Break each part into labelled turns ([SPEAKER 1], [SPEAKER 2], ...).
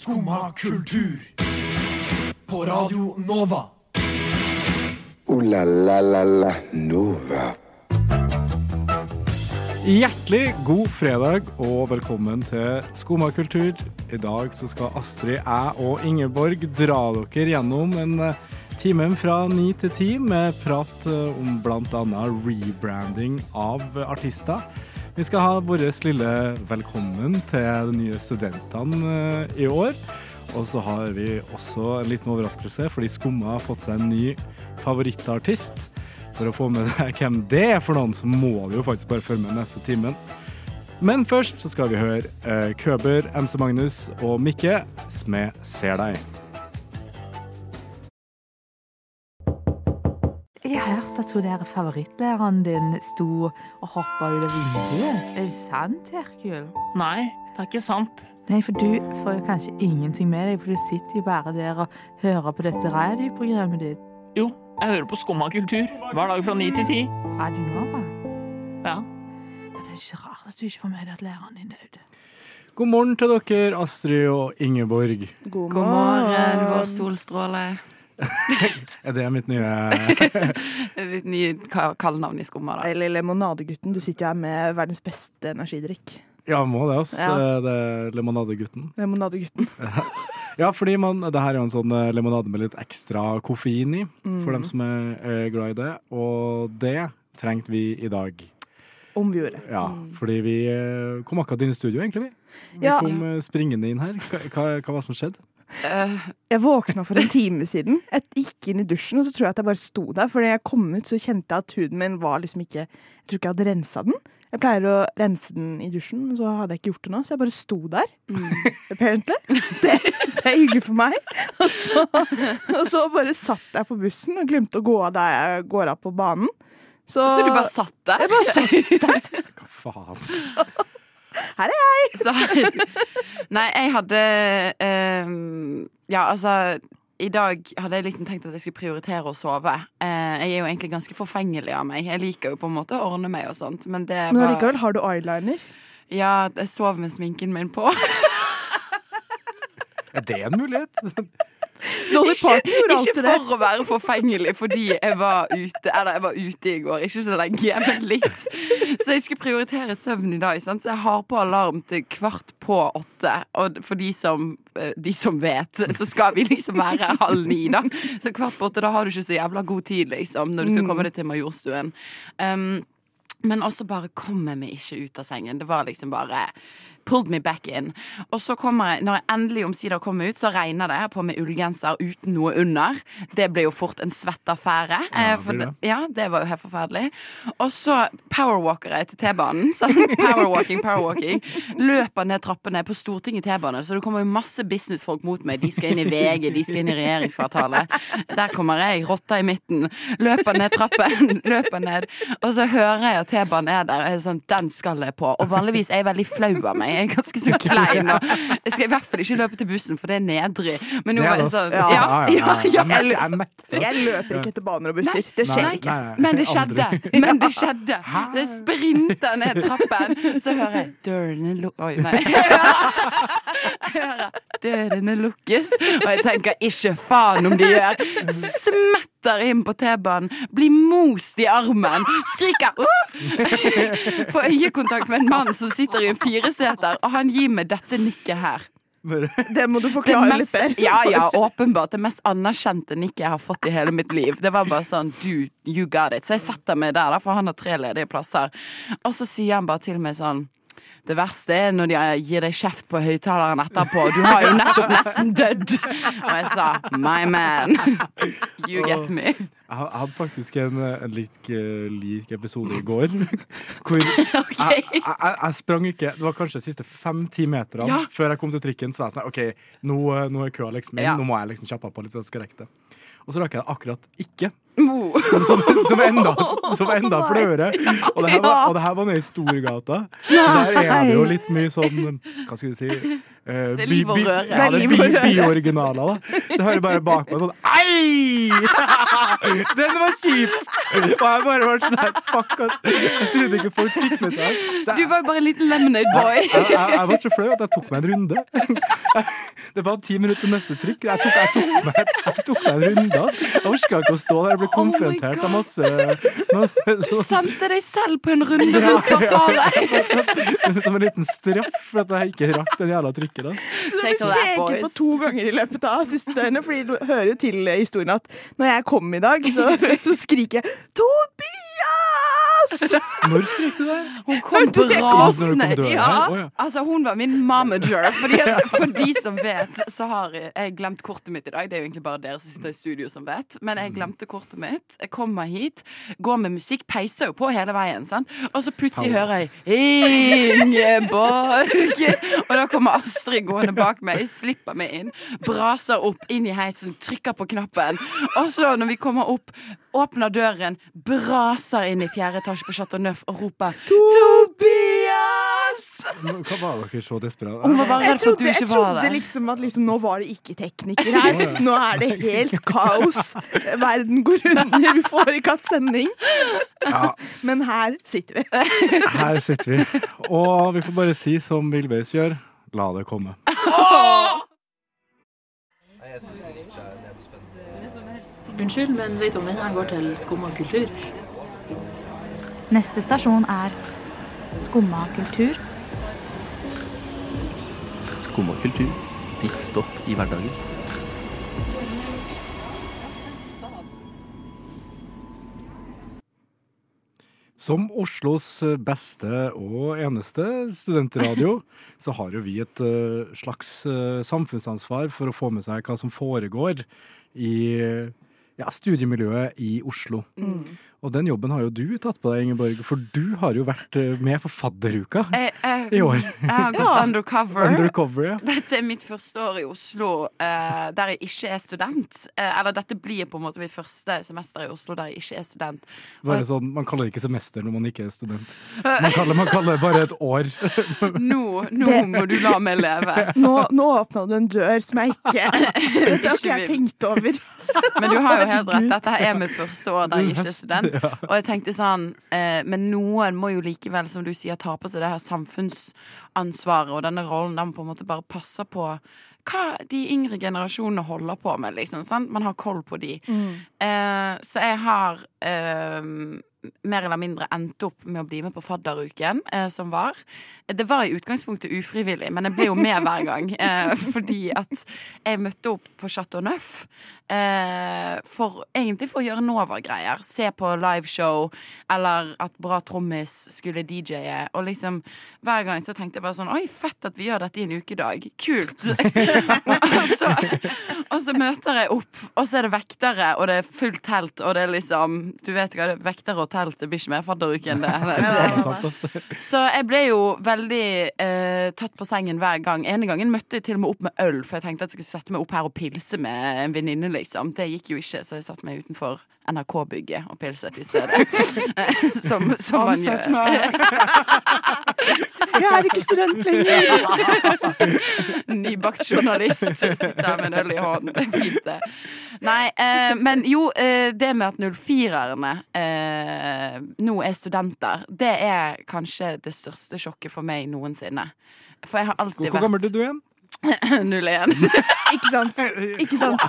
[SPEAKER 1] Skumma kultur. På Radio Nova.
[SPEAKER 2] O-la-la-la-la Nova.
[SPEAKER 3] Hjertelig god fredag og velkommen til Skumma kultur. I dag så skal Astrid, jeg og Ingeborg dra dere gjennom en eh, time fra ni til ti med prat eh, om bl.a. rebranding av artister. Vi skal ha vår lille velkommen til de nye studentene eh, i år. Og så har vi også en liten overraskelse, fordi Skumma har fått seg en ny favorittartist. For å få med seg hvem det er for noen, så må vi jo faktisk bare følge med neste timen. Men først så skal vi høre eh, Køber, MC Magnus og Mikke med 'Ser deg'.
[SPEAKER 4] Jeg at hun der favorittlæreren din sto og hoppa ut av vinduet. Er det sant, Herkul?
[SPEAKER 5] Nei, det er ikke sant.
[SPEAKER 4] Nei, for du får jo kanskje ingenting med deg, for du sitter jo bare der og hører på dette radioprogrammet ditt.
[SPEAKER 5] Jo, jeg hører på Skumma kultur hver dag fra ni til ti.
[SPEAKER 4] Radio Nova.
[SPEAKER 5] Ja.
[SPEAKER 4] Ja, det er ikke rart at du ikke får med deg at læreren din døde.
[SPEAKER 3] God morgen til dere, Astrid og Ingeborg.
[SPEAKER 6] God
[SPEAKER 7] God morgen, vår solstråle.
[SPEAKER 3] Er det mitt nye
[SPEAKER 7] Ditt nye kallenavn i skumma, da.
[SPEAKER 6] Eller Lemonadegutten. Du sitter jo her med verdens beste energidrikk.
[SPEAKER 3] Ja, må det, altså.
[SPEAKER 6] Ja.
[SPEAKER 3] Eh, Det er Lemonadegutten.
[SPEAKER 6] Lemonadegutten.
[SPEAKER 3] Ja, fordi man, det her er jo en sånn eh, lemonade med litt ekstra koffein i, for dem som er, er glad i det. Og det trengte vi i dag.
[SPEAKER 6] Om vi gjorde.
[SPEAKER 3] Ja, fordi vi eh, kom akkurat inn i studio, egentlig. Vi, vi
[SPEAKER 6] Ja.
[SPEAKER 3] kom springende inn her. Hva, hva, hva var det som skjedde?
[SPEAKER 7] Eh,
[SPEAKER 6] Jeg våkna for en time siden. Jeg gikk inn i dusjen, og så tror jeg at jeg bare sto der. For da jeg kom ut, så kjente jeg at huden min var liksom ikke Jeg tror ikke jeg hadde rensa den. Jeg pleier å rense den i dusjen, så hadde jeg ikke gjort det nå. Så jeg bare sto der. Apparently. Det, det er hyggelig for meg. Og så, og så bare satt jeg på bussen og glemte å gå av der jeg går av på banen. Så,
[SPEAKER 7] så du bare satt der?
[SPEAKER 6] Jeg bare satt
[SPEAKER 3] Hva faen?
[SPEAKER 6] Her er jeg!
[SPEAKER 7] Så, nei, jeg hadde eh, Ja, altså i dag hadde jeg liksom tenkt at jeg skulle prioritere å sove. Eh, jeg er jo egentlig ganske forfengelig av meg. Jeg liker jo på en måte å ordne meg og sånt, men det
[SPEAKER 6] Men allikevel har du eyeliner.
[SPEAKER 7] Ja, jeg sov med sminken min på.
[SPEAKER 3] Er det en mulighet?
[SPEAKER 6] Dolly
[SPEAKER 7] Ikke,
[SPEAKER 6] Parton gjorde alltid det.
[SPEAKER 7] for å være forfengelig fordi jeg var ute Eller jeg var ute i går, ikke så lenge, men litt. Så jeg skulle prioritere søvn i dag, sant? så jeg har på alarm til kvart på åtte. Og for de som, eh, de som vet, så skal vi liksom være halv ni, da. Så kvart på åtte, da har du ikke så jævla god tid, liksom, når du skal komme deg til Majorstuen. Um, men også bare kom jeg meg ikke ut av sengen. Det var liksom bare Pulled me back in. Og så kommer jeg, når jeg endelig omsider kommer ut, så regner det. På med ullgenser uten noe under. Det ble jo fort en svett affære.
[SPEAKER 3] Ja,
[SPEAKER 7] eh,
[SPEAKER 3] det.
[SPEAKER 7] ja, det var jo helt forferdelig. Og så powerwalker jeg til T-banen. Powerwalking, powerwalking. Løper ned trappene på Stortinget T-bane, så det kommer jo masse businessfolk mot meg. De skal inn i VG, de skal inn i regjeringskvartalet. Der kommer jeg, rotta i midten. Løper ned trappen, løper ned. Og så hører jeg at T-banen er der, og jeg er sånn, den skal jeg på. Og vanligvis er jeg veldig flau av meg. Jeg er ganske så klein. Og jeg skal i hvert fall ikke løpe til bussen, for det er nedrig. Men nå var
[SPEAKER 3] det,
[SPEAKER 7] sånn
[SPEAKER 6] Ja,
[SPEAKER 7] Ja, ja.
[SPEAKER 3] Jeg er- er
[SPEAKER 6] løper ikke etter baner og busser. Det skjer ikke.
[SPEAKER 7] Men det skjedde. Men det skjedde. Det sprinter ned trappen. Så hører jeg dørene lu... Oi, nei. Jeg hører dørene lukkes, og jeg tenker ikke faen om de gjør. Smetter inn på T-banen, blir most i armen, skriker uh! Får øyekontakt med en mann som sitter i en fireseter, og han gir meg dette nikket her.
[SPEAKER 6] Det må du
[SPEAKER 7] forklare
[SPEAKER 6] forklare litt bedre.
[SPEAKER 7] ja, ja, åpenbart. Det mest anerkjente nikket jeg har fått i hele mitt liv. Det var bare sånn du, you got it. Så jeg setter meg der, for han har tre ledige plasser. Og så sier han bare til meg sånn det verste er når de gir deg kjeft på høyttaleren etterpå. Du har jo nettopp nesten dødd. Og jeg sa my man. You get me.
[SPEAKER 3] Jeg hadde faktisk en, en litt eh, lik episode i går. Hvor jeg, jeg, jeg, jeg sprang ikke Det var kanskje de siste fem-ti meterne
[SPEAKER 7] Ja.
[SPEAKER 3] før jeg kom til trikken. Så jeg sånn OK, nå, nå er køa liksom inn.
[SPEAKER 7] Ja.
[SPEAKER 3] Nå må jeg liksom kjappe på litt. jeg skal rekke det. Og så rakk jeg det akkurat ikke. Som, som enda, som enda fløre. Og det her var, og det her var nede i Storgata. Så der er det jo litt mye sånn Hva skal vi si uh,
[SPEAKER 7] Det er liv og røre.
[SPEAKER 3] Ja, det
[SPEAKER 6] er
[SPEAKER 3] er byoriginaler, da. Så jeg hører bare bak meg sånn Ei! Den var kjip! Og jeg bare var sånn her, fuck, ass. Jeg trodde ikke folk fikk med seg det.
[SPEAKER 7] Du var jo bare en liten lemonade boy.
[SPEAKER 3] jeg, jeg, jeg var så flau at jeg tok meg en runde. Det var ti minutter til neste trykk. Jeg tok, jeg tok, meg, jeg tok meg en runde. Jeg orka ikke å stå der og bli konfrontert av masse,
[SPEAKER 7] Du sendte deg selv på en runde rundt kvartalet.
[SPEAKER 3] Som en liten straff for at jeg ikke rakk den jævla trykket. da.
[SPEAKER 6] Ble skreket på to ganger i løpet av siste døgnet. Fordi du hører jo til historien at når jeg kom i dag, så, så skriker jeg 'Tobias!'
[SPEAKER 3] Når skrek du der?
[SPEAKER 7] Hun kom rasende.
[SPEAKER 6] Ja.
[SPEAKER 3] Oh, ja.
[SPEAKER 7] Altså, hun var min mamager. Fordi at, for de som vet, så har jeg glemt kortet mitt i dag. Det er jo egentlig bare dere som sitter i studio som vet. Men jeg glemte kortet mitt. Jeg kommer hit, går med musikk, peiser jo på hele veien. Sant? Og så plutselig hører jeg 'Ingeborg'. Og da kommer Astrid gående bak meg, slipper meg inn, braser opp inn i heisen, trykker på knappen. Og så, når vi kommer opp, åpner døren, braser inn i fjerde etasje på Chateau Neuf og roper 'Tobias'!
[SPEAKER 3] Hva var dere så desperate?
[SPEAKER 7] Hun var bare
[SPEAKER 6] Jeg
[SPEAKER 7] redd for at
[SPEAKER 6] trodde,
[SPEAKER 7] du ikke var
[SPEAKER 6] trodde
[SPEAKER 7] der.
[SPEAKER 6] liksom at liksom, nå var det ikke tekniker her. Nå er det helt kaos. Verden går under, vi får ikke hatt sending.
[SPEAKER 3] Ja,
[SPEAKER 6] Men her sitter vi.
[SPEAKER 3] her sitter vi. Og vi får bare si som Villbeis gjør, la det komme.
[SPEAKER 8] Oh! men vet du om den her går til skumma kultur?
[SPEAKER 9] Neste stasjon er Skumma kultur.
[SPEAKER 10] Skumma kultur. Ditt stopp i hverdagen.
[SPEAKER 3] Som Oslos beste og eneste studentradio, så har jo vi et eh, slags eh, samfunnsansvar for å få med seg hva som foregår i ja, studiemiljøet i Oslo. Og den jobben har jo du tatt på deg, Ingeborg, for du har jo vært eh, med på fadderuka
[SPEAKER 7] Jeg, jeg,
[SPEAKER 3] i år.
[SPEAKER 7] jeg har gått
[SPEAKER 6] Ja.
[SPEAKER 7] undercover.
[SPEAKER 3] Undercover, ja.
[SPEAKER 7] Dette er mitt første år i Oslo eh, der jeg ikke er student. Eh, eller dette blir på en måte mitt første semester i Oslo der jeg ikke er student.
[SPEAKER 3] Bare sånn, Man kaller det ikke semester når man ikke er student. Man kaller, man kaller det bare et år.
[SPEAKER 7] Nå, nå må du la meg leve.
[SPEAKER 6] Nå, nå åpna du en dør som jeg ikke Dette har ikke jeg tenkt over.
[SPEAKER 7] Men du har jo helt rett. Dette her er mitt første år der jeg ikke er student. Og jeg tenkte sånn eh, Men noen må jo likevel, som du sier, ta på seg det her samfunnsansvaret og denne rollen de man på en måte bare passer på hva de yngre generasjonene holder på med, liksom. Sant? Man har koll på de. Eh, så jeg har eh, mer eller mindre endte opp med å bli med på fadderuken eh, som var. Det var i utgangspunktet ufrivillig, men jeg ble jo med hver gang. Eh, fordi at jeg møtte opp på Chateau Neuf eh, for, egentlig for å gjøre Nova-greier. Se på liveshow, eller at Bra Trommis skulle DJ-e. Og liksom hver gang så tenkte jeg bare sånn Oi, fett at vi gjør dette i en ukedag. Kult. og, så, og så møter jeg opp, og så er det vektere, og det er fullt telt, og det er liksom Du vet hva, det er vektere og telt, det blir ikke mer fadderuke enn det. Så jeg ble jo veldig eh, tatt på sengen hver gang. Ene gangen møtte jeg til og med opp med øl, for jeg tenkte at jeg skulle sette meg opp her og pilse med en venninne, liksom. Det gikk jo ikke, så jeg satte meg utenfor NRK-bygget og pilset i stedet. som, som man
[SPEAKER 3] Ansett
[SPEAKER 7] gjør.
[SPEAKER 3] meg!
[SPEAKER 6] Jeg er ikke student lenger.
[SPEAKER 7] Nybakt journalist sitter her med en øl i hånden. Det er fint, det. Nei, eh, men jo, eh, det med at 04-erne eh, nå er studenter, det er kanskje det største sjokket for meg noensinne. For jeg har alltid vært
[SPEAKER 3] Hvor gammel er du igjen?
[SPEAKER 7] Null 01.
[SPEAKER 6] Ikke sant? Ikke sant?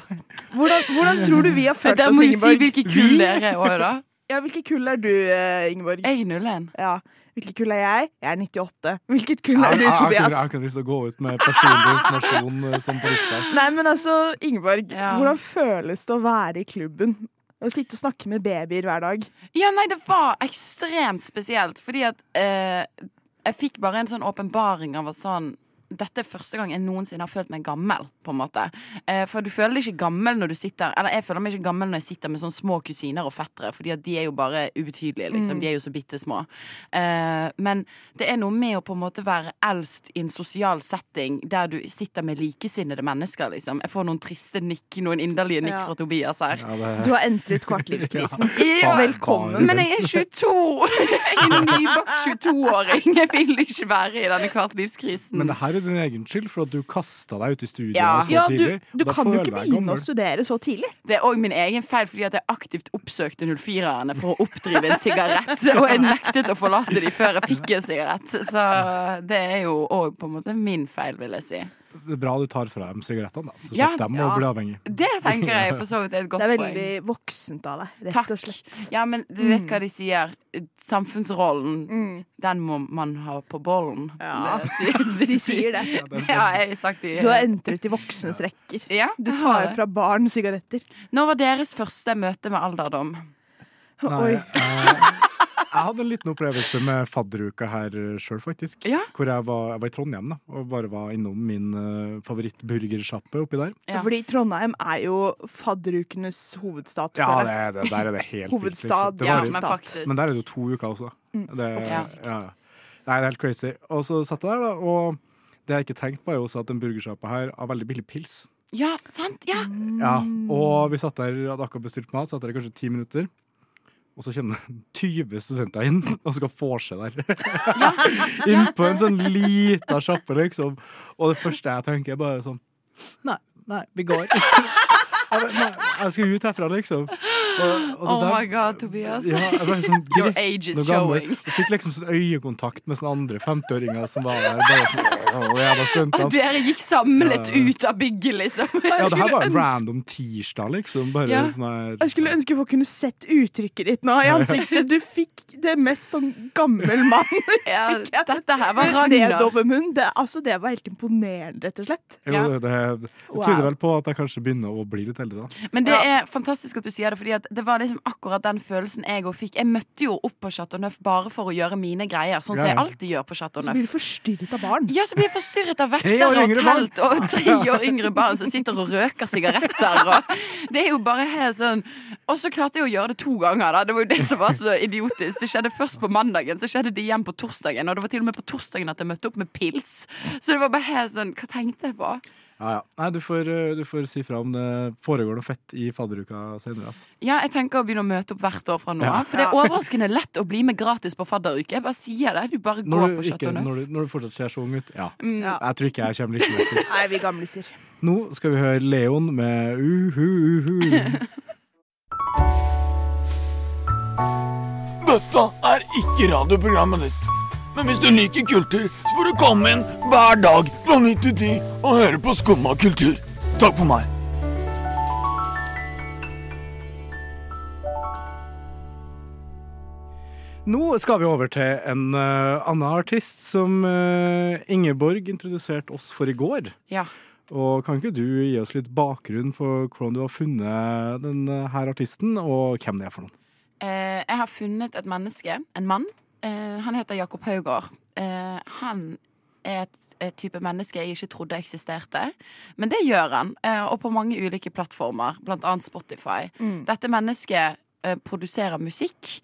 [SPEAKER 6] Hvordan, hvordan tror du vi har følt oss, Ingeborg?
[SPEAKER 7] Da må du si hvilke kull dere er òg, da.
[SPEAKER 6] Ja, hvilke kull er du, eh, Ingeborg?
[SPEAKER 7] Jeg er 01.
[SPEAKER 6] Ja. Hvilket kull er jeg? Jeg er 98. Hvilket kull er du, Tobias?
[SPEAKER 3] jeg har ikke lyst til å gå ut med personlig informasjon eh, på lista.
[SPEAKER 6] Nei, men altså, Ingeborg.
[SPEAKER 7] Ja.
[SPEAKER 6] Hvordan føles det å være i klubben? Å sitte og snakke med babyer hver dag.
[SPEAKER 7] Ja, nei, det var ekstremt spesielt, fordi at eh, jeg fikk bare en sånn åpenbaring av at sånn dette er første gang jeg noensinne har følt meg gammel. på en måte eh, For du føler deg ikke gammel når du sitter Eller jeg føler meg ikke gammel når jeg sitter med sånne små kusiner og fettere, Fordi at de er jo bare ubetydelige. liksom De er jo så bitte små. Eh, men det er noe med å på en måte være eldst i en sosial setting der du sitter med likesinnede mennesker. liksom Jeg får noen triste nikk, noen inderlige nikk
[SPEAKER 6] Ja.
[SPEAKER 7] fra Tobias her.
[SPEAKER 3] Ja, det,
[SPEAKER 6] Du har entret kvartlivskrisen.
[SPEAKER 7] Ja,
[SPEAKER 6] Velkommen.
[SPEAKER 7] Men jeg er 22! Jeg er en nybakt 22-åring. Jeg vil ikke være i denne kvartlivskrisen.
[SPEAKER 3] men det her er litt din egen skyld, for at du kasta deg ut i studiet
[SPEAKER 7] Ja.
[SPEAKER 3] så
[SPEAKER 6] Ja, du,
[SPEAKER 3] tidlig.
[SPEAKER 6] du
[SPEAKER 3] og
[SPEAKER 6] kan jo ikke begynne å studere så tidlig.
[SPEAKER 7] Det er òg min egen feil, fordi at jeg aktivt oppsøkte 04-erne for å oppdrive en sigarett. Og jeg nektet å forlate dem før jeg fikk en sigarett. Så det er jo òg på en måte min feil, vil jeg si.
[SPEAKER 3] Det er bra du tar fra dem sigarettene, da. Så
[SPEAKER 7] Ja,
[SPEAKER 3] slipper
[SPEAKER 7] ja.
[SPEAKER 3] å bli avhengige.
[SPEAKER 7] Det tenker jeg for så vidt er et godt
[SPEAKER 6] Det er
[SPEAKER 7] poeng.
[SPEAKER 6] veldig voksent av deg, rett
[SPEAKER 7] Takk.
[SPEAKER 6] og slett.
[SPEAKER 7] Ja, men du vet hva de sier. Samfunnsrollen,
[SPEAKER 6] Mm.
[SPEAKER 7] den må man ha på bollen.
[SPEAKER 6] Ja, de sier det.
[SPEAKER 7] Ja, jeg har sagt det.
[SPEAKER 6] Du har entret i voksnes rekker.
[SPEAKER 7] Ja,
[SPEAKER 6] Du tar fra barn sigaretter.
[SPEAKER 7] Når var deres første møte med alderdom?
[SPEAKER 3] Nei,
[SPEAKER 6] Oi.
[SPEAKER 3] eh, jeg hadde en liten opplevelse med fadderuka her sjøl, faktisk.
[SPEAKER 7] Ja.
[SPEAKER 3] Hvor jeg var, jeg var i Trondheim da, og bare var innom min uh, favorittburgersjappe oppi der.
[SPEAKER 7] Ja.
[SPEAKER 6] Fordi Trondheim er jo fadderukenes hovedstad.
[SPEAKER 3] Ja, det, er det, der er det helt vilt,
[SPEAKER 6] Hovedstad,
[SPEAKER 3] liksom. Det
[SPEAKER 7] Ja, men faktisk.
[SPEAKER 3] Men der er det jo to uker også.
[SPEAKER 6] Mm.
[SPEAKER 3] Det,
[SPEAKER 7] Ja.
[SPEAKER 3] ja. Nei, det er helt crazy. Og så satt jeg der, da, og det jeg ikke tenkte på, er jo også at den burgersjappa her har veldig billig pils.
[SPEAKER 7] Ja, sant? Ja.
[SPEAKER 3] Ja, og vi satt der, hadde akkurat bestilt mat, satt der i kanskje ti minutter. Og så kommer det 20 studenter inn og skal vorse der. inn på en sånn lita sjappe, liksom. Og det første jeg tenker, er bare sånn Nei, nei, vi går. Jeg, nei, jeg skal ut herfra, liksom. Og, og
[SPEAKER 7] Oh
[SPEAKER 3] der-
[SPEAKER 7] my god, Tobias.
[SPEAKER 3] Ja, jeg sånn,
[SPEAKER 7] Your age is showing.
[SPEAKER 3] Jeg fikk liksom sånn øyekontakt med sånne andre 50-åringer som var der. Bare sånn, «Åh, jævla
[SPEAKER 7] Og dere gikk samlet
[SPEAKER 3] Ja.
[SPEAKER 7] ut av bygget, liksom.
[SPEAKER 3] Ja, det her var en
[SPEAKER 6] ønske-
[SPEAKER 3] random tirsdag, liksom. Bare
[SPEAKER 7] Ja.
[SPEAKER 3] sånn her
[SPEAKER 6] Jeg skulle ønske folk kunne sett uttrykket ditt nå i ansiktet. Du fikk det mest sånn gammel mann.
[SPEAKER 7] Ja, dette her var Ragnar.
[SPEAKER 6] Det, altså, det var helt imponerende, rett og slett.
[SPEAKER 3] Jo,
[SPEAKER 7] Ja.
[SPEAKER 3] det, det, jeg
[SPEAKER 6] Wow.
[SPEAKER 3] tyder vel på at jeg kanskje begynner å bli litt eldre, da.
[SPEAKER 7] Men det er fantastisk at du sier det, Fordi det var liksom akkurat den følelsen jeg òg fikk. Jeg møtte jo opp på Chateau Neuf bare for å gjøre mine greier, sånn som jeg alltid gjør på Chateau
[SPEAKER 6] Så blir du forstyrret av barn.
[SPEAKER 7] Ja, så blir forstyrret av vektere og telt og tre år yngre barn som sitter og røker sigaretter. Og det er jo bare helt sånn Og så klarte jeg å gjøre det to ganger. da Det var jo det som var så idiotisk. Det skjedde først på mandagen, så skjedde det igjen på torsdagen. Og det var til og med på torsdagen at jeg møtte opp med pils. Så det var bare helt sånn Hva tenkte jeg på?
[SPEAKER 3] Ja, ja. Nei, du får, eh, du får si fra om det foregår noe fett i fadderuka senere. ass.
[SPEAKER 7] Ja, jeg tenker å begynne å møte opp hvert år fra nå
[SPEAKER 3] Ja.
[SPEAKER 7] For det er overraskende lett å bli med gratis på fadderuke. Jeg bare sier det. Du bare går
[SPEAKER 3] Når
[SPEAKER 7] på
[SPEAKER 3] du, ikke,
[SPEAKER 7] Chateau Neuf.
[SPEAKER 3] når, du, når du fortsatt ser så ung ut. Ja.
[SPEAKER 7] Mm.
[SPEAKER 6] Ja.
[SPEAKER 3] Jeg tror ikke jeg kommer like langt.
[SPEAKER 6] Nei, vi gamliser.
[SPEAKER 3] Nå skal vi høre Leon med uhu, uhu.
[SPEAKER 1] Dette er ikke radioprogrammet ditt. Men hvis du liker kultur, så får du komme inn hver dag fra 9 til 10 og høre på Skumma kultur. Takk for meg.
[SPEAKER 3] Nå skal vi over til en uh, annen artist som uh, Ingeborg introduserte oss for i går.
[SPEAKER 7] Ja.
[SPEAKER 3] Og kan ikke du gi oss litt bakgrunn for hvordan du har funnet denne artisten, og hvem det er for noen?
[SPEAKER 7] Uh, jeg har funnet et menneske, en mann. Eh, han heter Jakob Haugård. Eh, han er et, et type menneske jeg ikke trodde eksisterte. Men det gjør han, eh, og på mange ulike plattformer, blant annet Spotify.
[SPEAKER 6] Mm.
[SPEAKER 7] Dette mennesket eh, produserer musikk.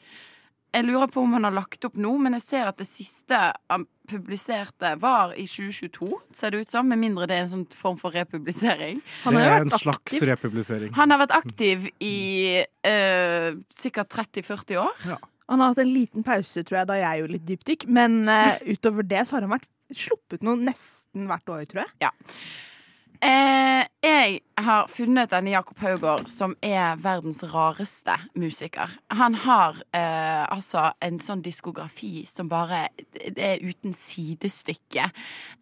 [SPEAKER 7] Jeg lurer på om han har lagt opp nå, men jeg ser at det siste han publiserte, var i 2022, ser det ut som. Med mindre det er en sånn form for republisering.
[SPEAKER 6] Han
[SPEAKER 3] det er en slags
[SPEAKER 6] aktiv.
[SPEAKER 3] republisering.
[SPEAKER 7] Han har vært aktiv i eh, sikkert 30-40 år.
[SPEAKER 6] Han har hatt en liten pause, tror jeg, da jeg gjorde litt dypdykk. Men uh, utover det så har han vært sluppet noe nesten hvert år, tror jeg.
[SPEAKER 7] Eh, jeg har funnet denne Jakob Haugård, som er verdens rareste musiker. Han har eh, altså en sånn diskografi som bare Det er uten sidestykke.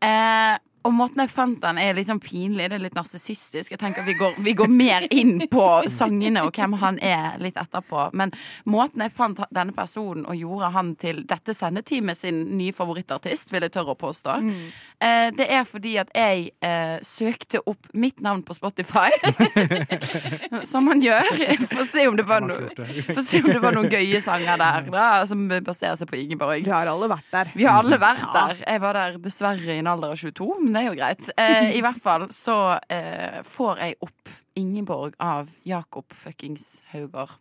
[SPEAKER 7] Eh, og måten jeg fant den, er litt sånn pinlig. Det er litt narsissistisk. Jeg tenker vi går, vi går mer inn på sangene og hvem han er litt etterpå. Men måten jeg fant denne personen og gjorde han til dette sendeteamet sin nye favorittartist, vil jeg tørre å påstå, eh, det er fordi at jeg eh, søkte opp mitt navn på Spotify. som man gjør. For å se om det var no For å se om det var noen gøye sanger der da, som baserer seg på Ingeborg.
[SPEAKER 6] Vi har alle vært der.
[SPEAKER 7] Vi har alle vært der. Jeg var der dessverre i en alder av 22, men det er jo greit. Eh, I hvert fall så eh, får jeg opp Ingeborg av Jakob fuckings Haugård.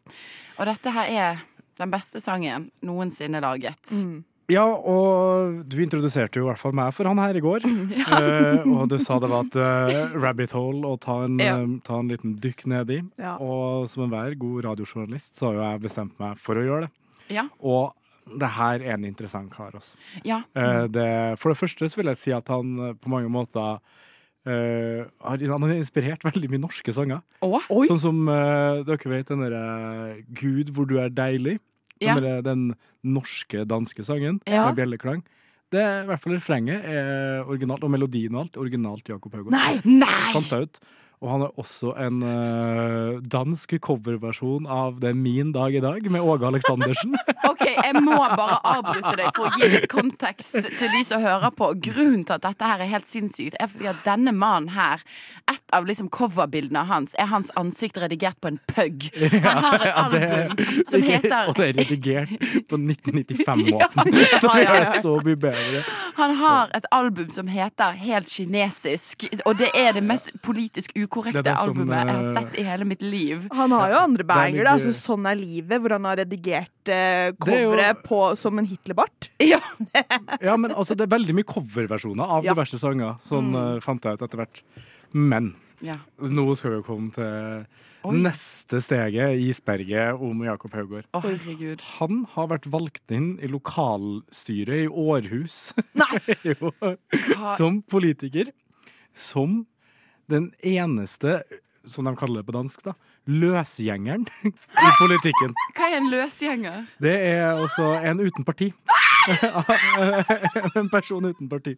[SPEAKER 7] Og dette her er den beste sangen noensinne laget.
[SPEAKER 6] Mm.
[SPEAKER 3] Ja, og du introduserte jo i hvert fall meg for han her i går. Eh, og du sa det var et uh, rabbit hole å ta en,
[SPEAKER 7] Ja.
[SPEAKER 3] uh, ta en liten dykk ned i.
[SPEAKER 6] Ja.
[SPEAKER 3] Og som enhver god radiojournalist så har jo jeg bestemt meg for å gjøre det.
[SPEAKER 7] Ja.
[SPEAKER 3] Og det her er en interessant kar, altså.
[SPEAKER 7] Ja.
[SPEAKER 3] Eh, det, for det første så vil jeg si at han på mange måter Uh, har, han har inspirert veldig mye norske sanger.
[SPEAKER 7] Å?
[SPEAKER 3] Sånn som uh, dere vet den derre 'Gud, hvor du er deilig'.
[SPEAKER 7] Ja.
[SPEAKER 3] Den, den norske, danske sangen
[SPEAKER 7] Ja.
[SPEAKER 3] med bjelleklang. Det er i hvert fall refrenget er originalt, og melodien og alt. Originalt Jakob Haugård.
[SPEAKER 7] Nei! Nei!
[SPEAKER 3] Fant jeg ut. Og han har også en uh, dansk coverversjon av Det er min dag i dag, med Åge Aleksandersen.
[SPEAKER 7] OK, jeg må bare avbryte deg for å gi litt kontekst til de som hører på. Grunnen til at dette her er helt sinnssykt, er fordi at denne mannen her, et av liksom coverbildene hans, er hans ansikt redigert på en pug. Han har et
[SPEAKER 3] Ja, det-
[SPEAKER 7] album som
[SPEAKER 3] ikke-
[SPEAKER 7] heter
[SPEAKER 3] Og det er redigert på 1995-måten,
[SPEAKER 7] Ja,
[SPEAKER 3] så det
[SPEAKER 7] ja, ja.
[SPEAKER 3] er så mye bedre.
[SPEAKER 7] Han har et album som heter Helt kinesisk, og det er det mest politisk ukorrekte
[SPEAKER 3] det som,
[SPEAKER 7] albumet jeg har
[SPEAKER 3] eh,
[SPEAKER 7] sett i hele mitt liv.
[SPEAKER 6] Han har jo andre banger, da. Altså, sånn er livet, hvor han har redigert eh,
[SPEAKER 3] Det er jo-
[SPEAKER 6] coveret på som en Hitlerbart.
[SPEAKER 7] Ja.
[SPEAKER 3] Ja, men altså, det er veldig mye coverversjoner av diverse sanger. Sånn eh, fant jeg ut etter hvert. Men
[SPEAKER 7] Ja.
[SPEAKER 3] nå skal vi komme til
[SPEAKER 7] Oi.
[SPEAKER 3] neste steget, i isberget, om Jakob Haugård. Han har vært valgt inn i lokalstyret i Århus jo, som politiker. Som den eneste, som de kaller det på dansk, da, løsgjengeren i politikken.
[SPEAKER 7] Hva er en løsgjenger?
[SPEAKER 3] Det er også en uten parti. en person uten parti.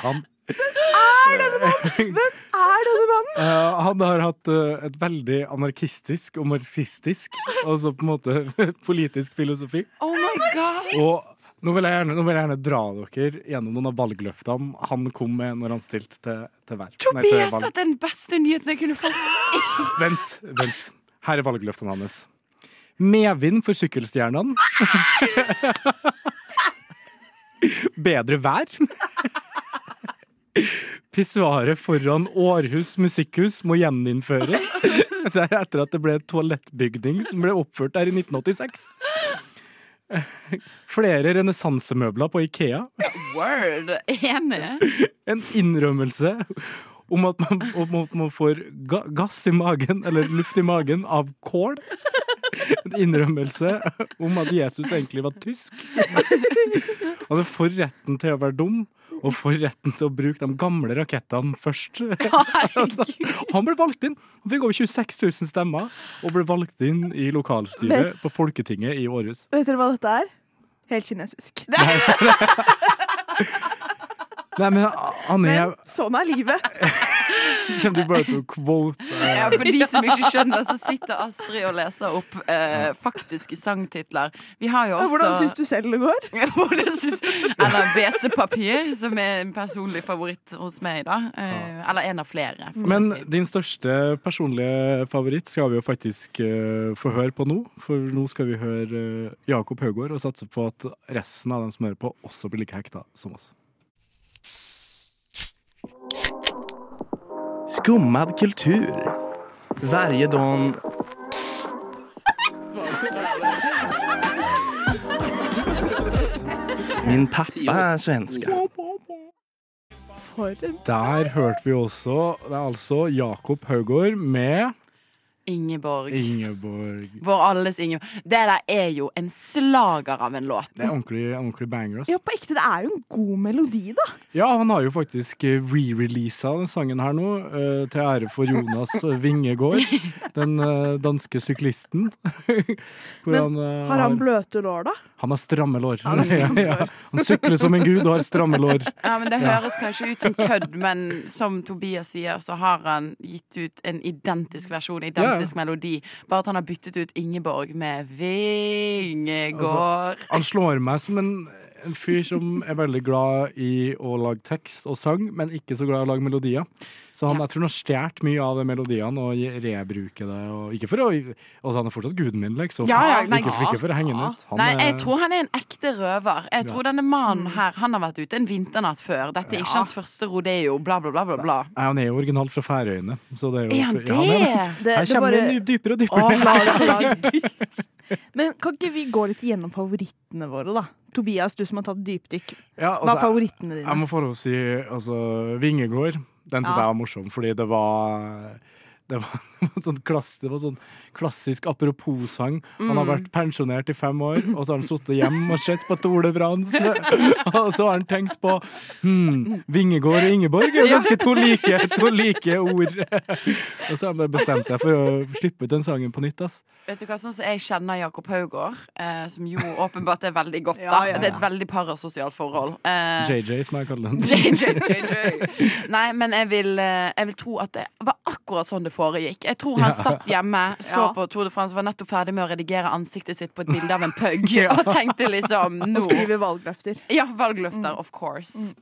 [SPEAKER 3] Han
[SPEAKER 6] Er denne mannen? Hvem er denne mannen?
[SPEAKER 3] Uh, han har hatt uh, et veldig anarkistisk og marxistisk, altså på en måte politisk filosofi.
[SPEAKER 7] Oh my god!
[SPEAKER 3] Og nå vil, jeg gjerne, nå vil jeg gjerne dra dere gjennom noen av valgløftene han kom med når han stilte til, til verv.
[SPEAKER 7] Tobias, er den beste nyheten jeg kunne fått.
[SPEAKER 3] Vent, vent. Her er valgløftene hans. Medvind for sykkelstjernene. Bedre vær. Pissoaret foran Århus musikkhus må gjeninnføres. Det er etter at det ble et toalettbygning som ble oppført der i 1986. Flere renessansemøbler på Ikea.
[SPEAKER 7] Word. Enig.
[SPEAKER 3] En innrømmelse om at man, om at man får ga gass i magen, eller luft i magen, av kål. En innrømmelse om at Jesus egentlig var tysk. Han er for retten til å være dum, og får retten til å bruke de gamle rakettene først. Altså, han ble valgt inn. Han fikk over 26 000 stemmer, og ble valgt inn i lokalstyret på Folketinget i Århus.
[SPEAKER 6] Vet dere hva dette er? Helt kinesisk.
[SPEAKER 3] Nei, men han er
[SPEAKER 6] Men sånn er livet.
[SPEAKER 3] Kommer de bare til å quote eh,
[SPEAKER 7] Ja, For de som ikke skjønner, så sitter Astrid og leser opp eh, faktiske sangtitler. Vi har jo
[SPEAKER 6] Ja,
[SPEAKER 7] også
[SPEAKER 6] Hvordan syns du selv det går?
[SPEAKER 7] synes, Eller WC-papir, som er en personlig favoritt hos meg, da. Eh, eller en av flere.
[SPEAKER 3] Men
[SPEAKER 7] si.
[SPEAKER 3] din største personlige favoritt skal vi jo faktisk eh, få høre på nå. For nå skal vi høre eh, Jakob Haugård og satse på at resten av dem som hører på, også blir like hekta som oss.
[SPEAKER 10] Skummad kultur. Varje dag... Min pappa er svenska.
[SPEAKER 3] Der hørte vi også Det er altså Jakob Haugård med
[SPEAKER 7] Ingeborg.
[SPEAKER 3] Ingeborg.
[SPEAKER 7] Vår alles Ingeborg. Det der er jo en slager av en låt.
[SPEAKER 3] Det er ordentlig, ordentlig banger.
[SPEAKER 6] Ja, på ekte, det er jo en god melodi, da.
[SPEAKER 3] Ja, han har jo faktisk eh, re-releasa den sangen her nå, eh, til ære for Jonas eh, Vingegård, den danske syklisten. Hvor
[SPEAKER 6] Men
[SPEAKER 3] eh,
[SPEAKER 6] Har han bløte lår, da?
[SPEAKER 3] Han har stramme lår.
[SPEAKER 6] Han stramme lår.
[SPEAKER 3] Ja, ja. Han sykler som en gud og har stramme lår.
[SPEAKER 7] Ja, men Det
[SPEAKER 3] Ja.
[SPEAKER 7] høres kanskje ut som kødd, men som Tobias sier, så har han gitt ut en identisk versjon, identisk melodi. Bare at han har byttet ut Ingeborg med Vingegård.
[SPEAKER 3] Han slår meg som en, en fyr som er veldig glad i å lage tekst og sang, men ikke så glad i å lage melodier. Så han, jeg tror han har stjålet mye av de melodiene og rebruker det. Og ikke for å Altså, han er fortsatt guden min, liksom.
[SPEAKER 7] Ja, ja, nei,
[SPEAKER 3] ikke, ikke for å henge han ut. Han
[SPEAKER 7] Nei,
[SPEAKER 3] er-
[SPEAKER 7] jeg tror han er en ekte røver. Jeg tror denne mannen her Han har vært ute en vinternatt før. Dette er ikke hans første rodeo, bla, bla, bla. bla, bla.
[SPEAKER 3] Nei, han er jo originalt fra Færøyene. Så det er, jo,
[SPEAKER 7] Er han
[SPEAKER 3] ja, han er
[SPEAKER 7] det?
[SPEAKER 6] Det-
[SPEAKER 3] Her
[SPEAKER 6] det
[SPEAKER 3] kommer
[SPEAKER 6] bare-
[SPEAKER 3] dypere og dypere.
[SPEAKER 6] Å, la. Men kan ikke vi gå litt gjennom favorittene våre, da? Tobias, du som har tatt dypdykk.
[SPEAKER 3] Ja,
[SPEAKER 6] Hva
[SPEAKER 3] altså,
[SPEAKER 6] er favorittene dine?
[SPEAKER 3] Jeg må få lov å si altså, Vingegård. Den syns
[SPEAKER 6] Ja.
[SPEAKER 3] jeg var morsom, fordi det var det var, en sånn klass, det var sånn klassisk apropos-sang. Han har
[SPEAKER 7] Mm.
[SPEAKER 3] vært pensjonert i fem år, og så har han sittet hjemme og sett på Tour de France. Og så har han tenkt på hmm, Vingegård og Ingeborg er ganske to like, to like ord. Og så har han bare bestemt seg for å slippe ut den sangen på nytt. ass.
[SPEAKER 7] Vet du hva, sånn som Jeg kjenner Jakob Haugård, eh, som jo åpenbart er veldig godt.
[SPEAKER 6] Ja,
[SPEAKER 7] da
[SPEAKER 6] ja,
[SPEAKER 7] Det er et veldig parasosialt forhold. Eh,
[SPEAKER 3] JJ, som jeg kaller den.
[SPEAKER 7] JJ, JJ. Nei, men jeg vil, eh, jeg vil tro at det var akkurat sånn det foregikk. Jeg tror han
[SPEAKER 3] Ja.
[SPEAKER 7] satt hjemme, så
[SPEAKER 6] Ja.
[SPEAKER 7] på Tour de France, var nettopp ferdig med å redigere ansiktet sitt på et bilde av en pug,
[SPEAKER 3] Ja.
[SPEAKER 7] og tenkte liksom
[SPEAKER 6] Og skrive valgløfter.
[SPEAKER 7] Ja, valgløfter, of course.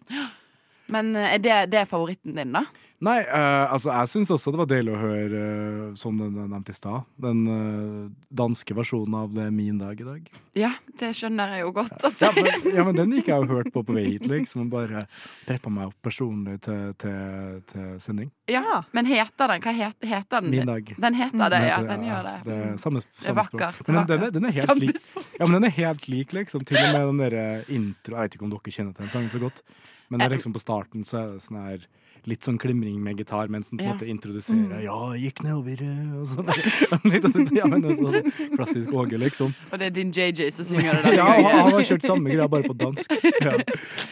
[SPEAKER 7] Men eh, er det, det er favoritten din, da?
[SPEAKER 3] Nei, uh, altså jeg syns også det var deilig å høre, uh, som den nevnte i stad, den uh, danske versjonen av Det er min dag i dag.
[SPEAKER 7] Ja, det skjønner jeg jo godt.
[SPEAKER 3] Ja men, ja, men den gikk jeg og hørte på på vei hit, liksom. Bare treppa meg opp personlig til, til, til sending.
[SPEAKER 7] ja. Men heter den? Hva het, heter den?
[SPEAKER 3] Min dag.
[SPEAKER 7] Den heter det, ja. Den gjør det.
[SPEAKER 3] Det er samme,
[SPEAKER 7] Det er vakkert.
[SPEAKER 3] Men den, den, er- den er helt lik. Ja, men den er helt lik, liksom. Til og med den derre intro Jeg vet ikke om dere kjenner til den sangen så godt, men det er liksom på starten så er det sånn her Litt sånn klimring med gitar mens den på en
[SPEAKER 7] Ja.
[SPEAKER 3] måte introduserer Ja, jeg gikk nedover eh», og sånn. Litt sånn, ja, men det er sånn klassisk Åge, liksom.
[SPEAKER 7] Og det er din JJ som synger det
[SPEAKER 3] Ja, han, han har kjørt samme greia, bare på dansk. Ja.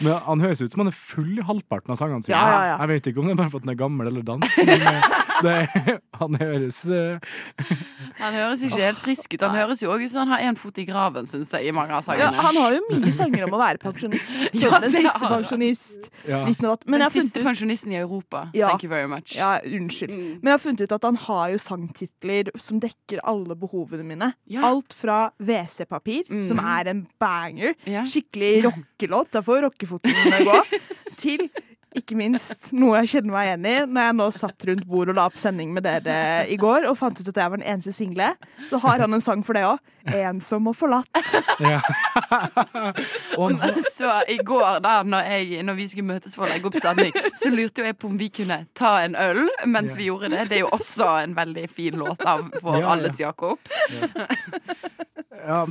[SPEAKER 3] Men han høres ut som han er full i halvparten av sangene sine.
[SPEAKER 6] Ja, ja, ja.
[SPEAKER 3] Jeg vet ikke om det er bare for at han er gammel eller dansk, men eh, det, han høres uh...
[SPEAKER 7] Han høres ikke helt frisk ut. Han høres jo òg ut som han har én fot i graven, syns jeg, i mange av
[SPEAKER 6] Ja, han har jo mye sanger om å være pensjonist.
[SPEAKER 7] Ja,
[SPEAKER 6] den siste pensjonist.
[SPEAKER 3] ja.
[SPEAKER 6] 1908. Men
[SPEAKER 7] Den
[SPEAKER 6] jeg har funnet
[SPEAKER 7] siste pensjonisten i Europa.
[SPEAKER 6] Ja.
[SPEAKER 7] Thank you very much.
[SPEAKER 6] ja, unnskyld.
[SPEAKER 7] Mm.
[SPEAKER 6] Men jeg har funnet ut at han har jo sangtitler som dekker alle behovene mine.
[SPEAKER 7] Ja.
[SPEAKER 6] Alt fra WC-papir,
[SPEAKER 7] Mm.
[SPEAKER 6] som er en banger, skikkelig rockelåt, der får rockefoten gå, til ikke minst noe jeg kjenner meg igjen i når jeg nå satt rundt bordet og la opp sending med dere i går og fant ut at jeg var den eneste single. Så har han en sang for det òg. 'Ensom og forlatt'.
[SPEAKER 3] ja. og
[SPEAKER 7] Så i går, da når, jeg, når vi skulle møtes for å legge opp sending, så lurte jo jeg på om vi kunne ta en øl mens
[SPEAKER 3] Ja.
[SPEAKER 7] vi gjorde det. Det er jo også en veldig fin låt av vår
[SPEAKER 3] Ja, ja.
[SPEAKER 7] alles Jakob.
[SPEAKER 3] ja,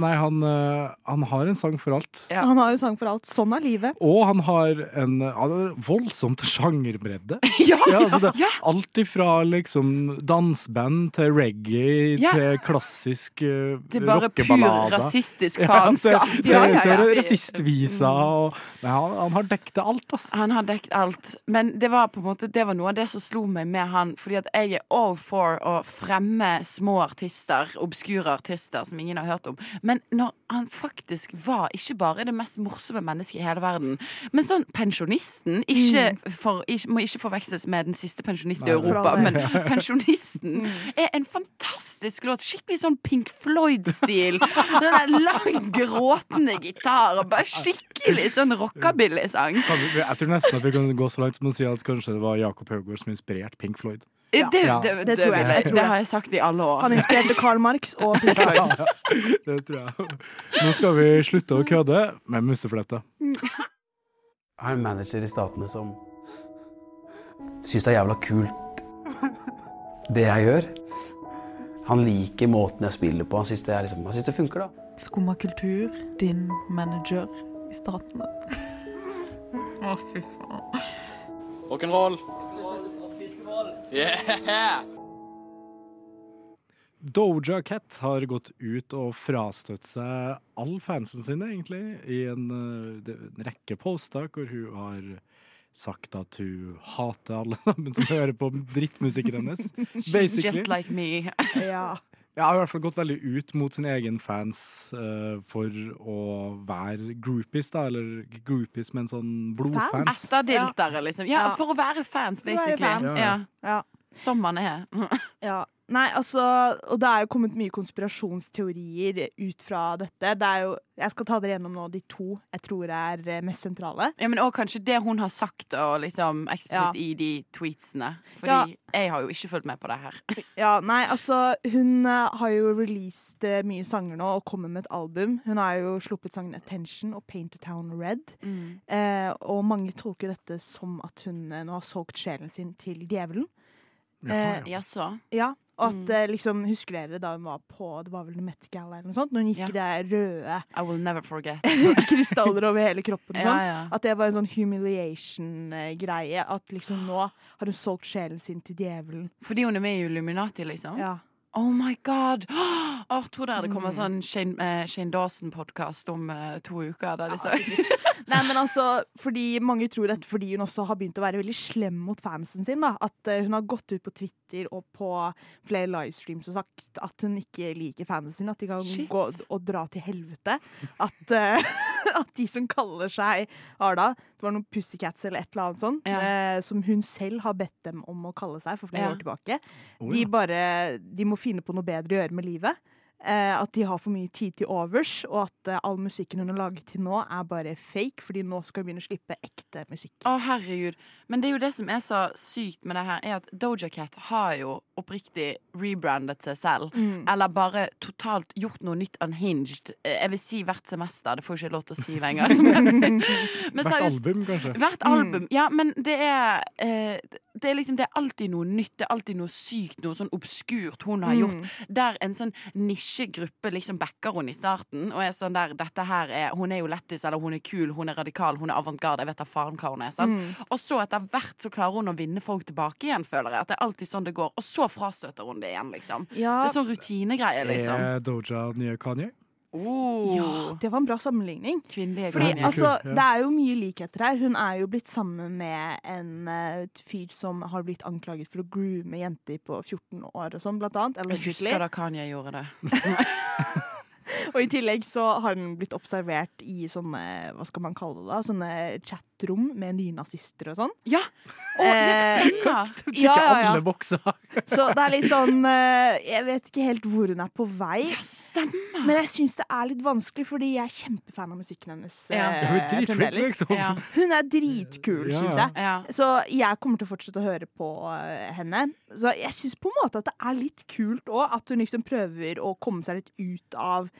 [SPEAKER 3] nei, han, eh, han har en sang for alt.
[SPEAKER 7] Ja.
[SPEAKER 6] Han har en sang for alt. Sånn er livet.
[SPEAKER 3] Og han har en han har voldsomt sjangerbredde.
[SPEAKER 7] Ja!
[SPEAKER 3] Ja, altså det,
[SPEAKER 7] Ja.
[SPEAKER 3] Alt ifra liksom danseband til reggae
[SPEAKER 7] Ja.
[SPEAKER 3] til klassisk uh,
[SPEAKER 7] Det er bare pur rasistisk faenskap.
[SPEAKER 6] Ja, til,
[SPEAKER 3] til,
[SPEAKER 6] ja.
[SPEAKER 3] til rasistvisa og Nei, han, han har dekket alt, altså.
[SPEAKER 7] Han har dekket alt. Men det var på en måte Det var noe av det som slo meg med han. Fordi at jeg er all for å fremme små artister, obskure artister som ingen har hørt om. Men når han faktisk var ikke bare det mest morsomme mennesket i hele verden, men sånn pensjonisten ikke for, ikke, Må ikke forveksles med den siste pensjonist i Europa, men pensjonisten er en fantastisk låt. Skikkelig sånn Pink Floyd-stil. Den der lang, gråtende gitar og bare skikkelig sånn rockabilly-sang.
[SPEAKER 3] Jeg tror nesten at vi kan gå så langt som å si at kanskje det var Jakob Haugård som inspirerte Pink Floyd.
[SPEAKER 6] Ja.
[SPEAKER 7] det, det,
[SPEAKER 6] Det
[SPEAKER 7] det,
[SPEAKER 6] tror jeg.
[SPEAKER 7] det
[SPEAKER 6] det.
[SPEAKER 7] har jeg sagt i alle år.
[SPEAKER 6] Han inspirerte Karl Marx og Pink Floyd.
[SPEAKER 3] Det tror jeg. Nå skal vi slutte å kødde med musefletta.
[SPEAKER 11] Jeg har en manager i Statene som syns det er jævla kult, det jeg gjør. Han liker måten jeg spiller på. Han syns det, liksom, han synes det funker, da.
[SPEAKER 8] Skumma kultur, din manager i statene. Å, fy faen.
[SPEAKER 10] Rock'n'roll. Yeah!
[SPEAKER 3] Doja Cat har gått ut og frastøtt seg all fansen sine, egentlig, i en, eh, en rekke poster hvor hun har sagt at hun hater alle sammen som hører på drittmusikken hennes. Basically.
[SPEAKER 7] Just like me.
[SPEAKER 6] Ja.
[SPEAKER 3] Jeg har i hvert fall gått veldig ut mot sin egen fans uh, for å være groupies, da. Eller groupies, men sånn blodfans.
[SPEAKER 7] Etterdiltere, liksom. Ja,
[SPEAKER 6] Ja.
[SPEAKER 7] for å være fans,
[SPEAKER 6] For være
[SPEAKER 7] basically.
[SPEAKER 6] fans.
[SPEAKER 7] Ja.
[SPEAKER 6] Ja.
[SPEAKER 7] Som man er.
[SPEAKER 6] Ja. Nei, altså Og det er jo kommet mye konspirasjonsteorier ut fra dette. Det er jo Jeg skal ta dere gjennom nå de to jeg tror er eh, mest sentrale.
[SPEAKER 7] Ja, men òg kanskje det hun har sagt og liksom eksplisitt
[SPEAKER 6] Ja.
[SPEAKER 7] i de tweetsene. Fordi
[SPEAKER 6] Ja.
[SPEAKER 7] jeg har jo ikke fulgt med på det her.
[SPEAKER 6] Ja, nei, altså Hun eh, har jo released eh, mye sanger nå og kommer med et album. Hun har jo sluppet sangen 'Attention' og 'Paint the Town Red'. Eh, og mange tolker dette som at hun nå har solgt sjelen sin til djevelen.
[SPEAKER 3] Ja, ja.
[SPEAKER 7] Eh,
[SPEAKER 6] Ja, at mm. liksom, Husker dere da hun var på Det var vel Met Gala eller noe sånt? Når hun gikk i det røde
[SPEAKER 7] I will never forget.
[SPEAKER 6] krystaller over hele kroppen.
[SPEAKER 7] Ja,
[SPEAKER 6] sånn.
[SPEAKER 7] ja.
[SPEAKER 6] At det var en sånn humiliation-greie. At liksom nå har hun solgt sjelen sin til djevelen.
[SPEAKER 7] Fordi hun er med i Illuminati, liksom?
[SPEAKER 6] Ja.
[SPEAKER 7] Oh my god! Oh, tror dere det
[SPEAKER 6] Mm.
[SPEAKER 7] kommer sånn Shane, uh, Shane Dawson-podkast om uh, to uker? Der liksom.
[SPEAKER 6] Ja, Nei, men altså, fordi Mange tror dette fordi hun også har begynt å være veldig slem mot fansen sin. da At eh, hun har gått ut på Twitter og på flere livestreams og sagt at hun ikke liker fansen sin. At de kan
[SPEAKER 7] Shit.
[SPEAKER 6] gå og dra til helvete. At, uh, at de som kaller seg Arda Det var noen Pussycats eller et eller annet sånt eh, som hun selv har bedt dem om å kalle seg for flere
[SPEAKER 7] Ja.
[SPEAKER 6] år tilbake.
[SPEAKER 3] Oh,
[SPEAKER 6] De bare De må finne på noe bedre å gjøre med livet. Eh, at de har for mye tid til overs, og at eh, all musikken hun har laget til nå, er bare fake, fordi nå skal hun begynne å slippe ekte musikk.
[SPEAKER 7] Å, herregud. Men det er jo det som er så sykt med det her, er at Doja Cat har jo oppriktig rebrandet seg selv.
[SPEAKER 6] Mm.
[SPEAKER 7] Eller bare totalt gjort noe nytt unhinged. Eh, Jeg vil si hvert semester. Det får jeg ikke lov til å si lenger. Men, men
[SPEAKER 3] Hvert
[SPEAKER 7] seriøst,
[SPEAKER 3] album, kanskje.
[SPEAKER 7] Hvert
[SPEAKER 6] Mm.
[SPEAKER 7] Ja, men det er eh, Det er liksom Det er alltid noe nytt. Det er alltid noe sykt, noe sånn obskurt hun har
[SPEAKER 6] Mm.
[SPEAKER 7] gjort. Der en sånn nisjegruppe liksom backer hun i starten, og er sånn der Dette her er Hun er jo lettis, eller hun er kul, hun er radikal, hun er avantgarde. Jeg vet da faen hva hun er. Sant?
[SPEAKER 6] Mm.
[SPEAKER 7] Og så etter hvert så klarer hun å vinne folk tilbake igjen, føler jeg. At det er alltid sånn det går. Og så frastøter hun det igjen, liksom.
[SPEAKER 6] Ja.
[SPEAKER 7] Det er sånn rutinegreie, liksom.
[SPEAKER 3] Er Doja nye Kanye?
[SPEAKER 7] Oh.
[SPEAKER 6] Ja, det var en bra sammenligning. Fordi altså,
[SPEAKER 3] ja.
[SPEAKER 6] Det er jo mye likheter her. Hun er jo blitt sammen med en uh, fyr som har blitt anklaget for å groome jenter på 14 år og sånn, blant annet.
[SPEAKER 7] Jeg husker da Kanye gjorde det.
[SPEAKER 6] Og i tillegg så har hun blitt observert i sånne, hva skal man kalle det da, sånne chatrom med nynazister og sånn.
[SPEAKER 7] Ja! Oh, ja, stemmer.
[SPEAKER 6] Ja, ja, ja.
[SPEAKER 3] alle bokser.
[SPEAKER 6] Så det er litt sånn eh, Jeg vet ikke helt hvor hun er på vei.
[SPEAKER 7] Ja, stemmer.
[SPEAKER 6] Men jeg syns det er litt vanskelig, fordi jeg er kjempefan av musikken hennes.
[SPEAKER 7] Ja.
[SPEAKER 6] eh,
[SPEAKER 3] Hun er
[SPEAKER 6] dritfint,
[SPEAKER 3] liksom.
[SPEAKER 7] Ja.
[SPEAKER 6] Hun er dritkul,
[SPEAKER 3] Ja.
[SPEAKER 6] syns jeg.
[SPEAKER 7] Ja.
[SPEAKER 6] Så jeg kommer til å fortsette å høre på eh, henne. Så jeg syns på en måte at det er litt kult òg, at hun liksom prøver å komme seg litt ut av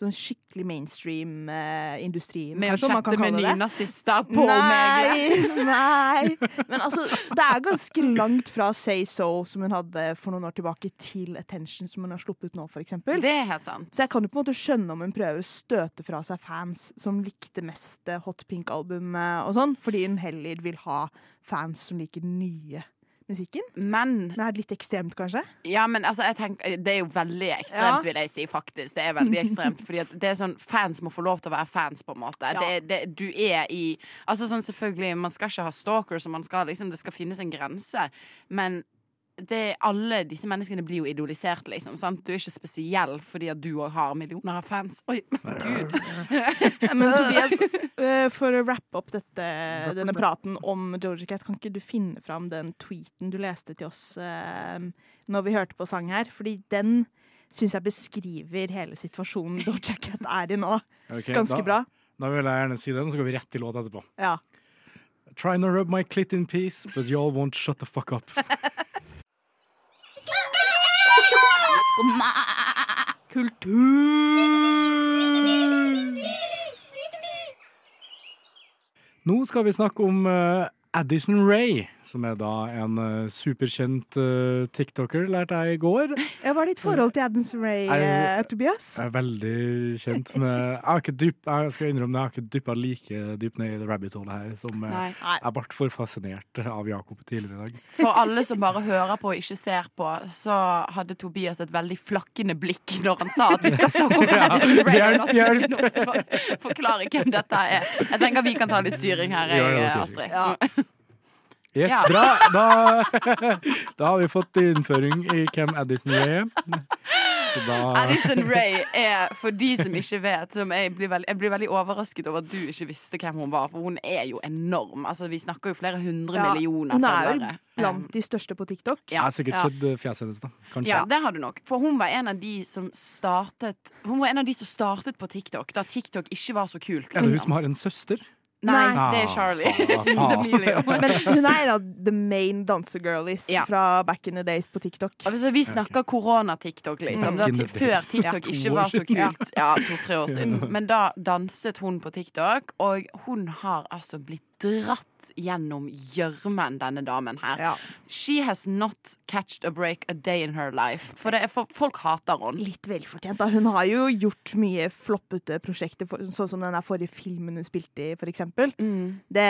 [SPEAKER 6] sånn skikkelig mainstream-industrien.
[SPEAKER 7] Med å chatte med nynazister på
[SPEAKER 6] Nei,
[SPEAKER 7] Omegle.
[SPEAKER 6] nei. Men altså, det er ganske langt fra Say So, som hun hadde for noen år tilbake, til Attention, som hun har sluppet nå, eksempel.
[SPEAKER 7] Det er helt sant.
[SPEAKER 6] Så jeg kan jo på en måte skjønne om hun prøver å støte fra seg fans som likte mest Hot Pink-albumet og sånn, fordi hun heller vil ha fans som liker den nye musikken.
[SPEAKER 7] Men
[SPEAKER 6] Det er litt ekstremt, kanskje?
[SPEAKER 7] Ja, men altså, jeg tenker, det er jo veldig ekstremt,
[SPEAKER 6] Ja.
[SPEAKER 7] vil jeg si, faktisk. Det er veldig ekstremt, fordi at det er sånn, Fans må få lov til å være fans, på en måte.
[SPEAKER 6] Ja.
[SPEAKER 7] Det, det, du er i Altså sånn selvfølgelig, Man skal ikke ha stalkers, og man skal liksom, det skal finnes en grense, men det, alle disse menneskene blir jo idolisert, liksom. Sant? Du er ikke spesiell fordi at du òg har millioner av fans. Oi, gud.
[SPEAKER 6] Ja, Men Tobias, øh, for å wrappe opp dette, denne praten om Doja Cat, kan ikke du finne fram den tweeten du leste til oss uh, når vi hørte på sang her? Fordi den syns jeg beskriver hele situasjonen Doja Cat er i nå.
[SPEAKER 3] okay,
[SPEAKER 6] Ganske
[SPEAKER 3] da,
[SPEAKER 6] bra.
[SPEAKER 3] Da vil jeg gjerne si den, så går vi rett til låta etterpå.
[SPEAKER 6] Ja.
[SPEAKER 3] Trying to rub my clit in peace, but y'all won't shut the fuck up.
[SPEAKER 9] Skumma kultur.
[SPEAKER 3] Nå skal vi snakke om eh, Addison Ray, som er da en uh, superkjent uh, tiktoker, lærte jeg i går.
[SPEAKER 6] Ja, Hva er ditt forhold til Addison Ray,
[SPEAKER 3] jo-
[SPEAKER 6] eh, Tobias?
[SPEAKER 3] Jeg er veldig kjent med Jeg har ikke dyp, jeg skal innrømme det, jeg har ikke dyppa like dypt ned i det rabbit hole her som
[SPEAKER 7] Nei.
[SPEAKER 3] jeg ble for fascinert av Jakob tidligere i dag.
[SPEAKER 7] For alle som bare hører på og ikke ser på, så hadde Tobias et veldig flakkende blikk når han sa at vi skal snakke om
[SPEAKER 3] Ja,
[SPEAKER 7] Madison Ray.
[SPEAKER 3] hjelp, hjelp.
[SPEAKER 7] for- Forklare hvem dette er. Jeg tenker vi kan ta litt styring her, jeg. Astrid.
[SPEAKER 6] Ja.
[SPEAKER 3] Yes,
[SPEAKER 7] Ja.
[SPEAKER 3] bra! Da, da har vi fått innføring i hvem Addison Ray er. Så da
[SPEAKER 7] Addison Ray er, for de som ikke vet som jeg, blir veldig, jeg blir veldig overrasket over at du ikke visste hvem hun var, for hun er jo enorm. Altså, vi snakker jo flere hundre
[SPEAKER 6] Ja,
[SPEAKER 7] millioner
[SPEAKER 6] Hun er jo
[SPEAKER 7] følgere.
[SPEAKER 6] blant de største på TikTok.
[SPEAKER 3] Jeg har sikkert
[SPEAKER 7] ja.
[SPEAKER 3] sett ja. fjeset hennes, da. Kanskje.
[SPEAKER 7] Ja, det har du nok. For hun var en av de som startet Hun var en av de som startet på TikTok da TikTok ikke var så kult.
[SPEAKER 3] Er det hun
[SPEAKER 7] liksom.
[SPEAKER 3] som har en søster?
[SPEAKER 7] Nei,
[SPEAKER 6] Nei.
[SPEAKER 7] det er Charlie.
[SPEAKER 3] Ah,
[SPEAKER 6] Men hun er en av the main dansegirlies
[SPEAKER 7] Ja.
[SPEAKER 6] fra back in the days på TikTok.
[SPEAKER 7] Altså, vi snakker korona-TikTok, liksom. Da, ti- før. TikTok
[SPEAKER 3] Ja,
[SPEAKER 7] ikke var så kult. Ja, to-tre år siden. Men da danset hun på TikTok, og hun har altså blitt dratt gjennom gjørmen, denne damen her. She has not catched a break a day in her life. For, er for folk hater henne.
[SPEAKER 6] Litt velfortjent. da. Hun har jo gjort mye floppete prosjekter, sånn som den der forrige filmen hun spilte i, for eksempel.
[SPEAKER 7] Mm.
[SPEAKER 6] Det,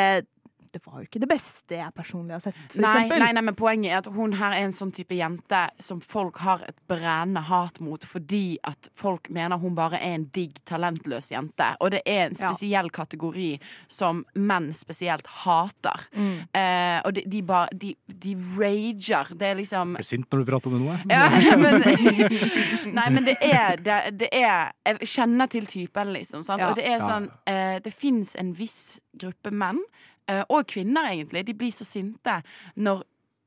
[SPEAKER 6] det var jo ikke det beste jeg personlig har sett, for
[SPEAKER 7] Nei,
[SPEAKER 6] eksempel.
[SPEAKER 7] nei, nei, men poenget er at hun her er en sånn type jente som folk har et brennende hat mot fordi at folk mener hun bare er en digg, talentløs jente. Og det er en
[SPEAKER 6] Ja.
[SPEAKER 7] spesiell kategori som menn spesielt hater.
[SPEAKER 6] Mm.
[SPEAKER 7] Eh, og de, de bare de, de rager. Det er liksom
[SPEAKER 3] Jeg er sint når du prater om det nå, jeg.
[SPEAKER 7] ja, men, nei, men det er, det, det er Jeg kjenner til typen, liksom. Sant?
[SPEAKER 6] Ja.
[SPEAKER 7] Og det er sånn eh, Det fins en viss gruppe menn, og kvinner egentlig, de blir så sinte når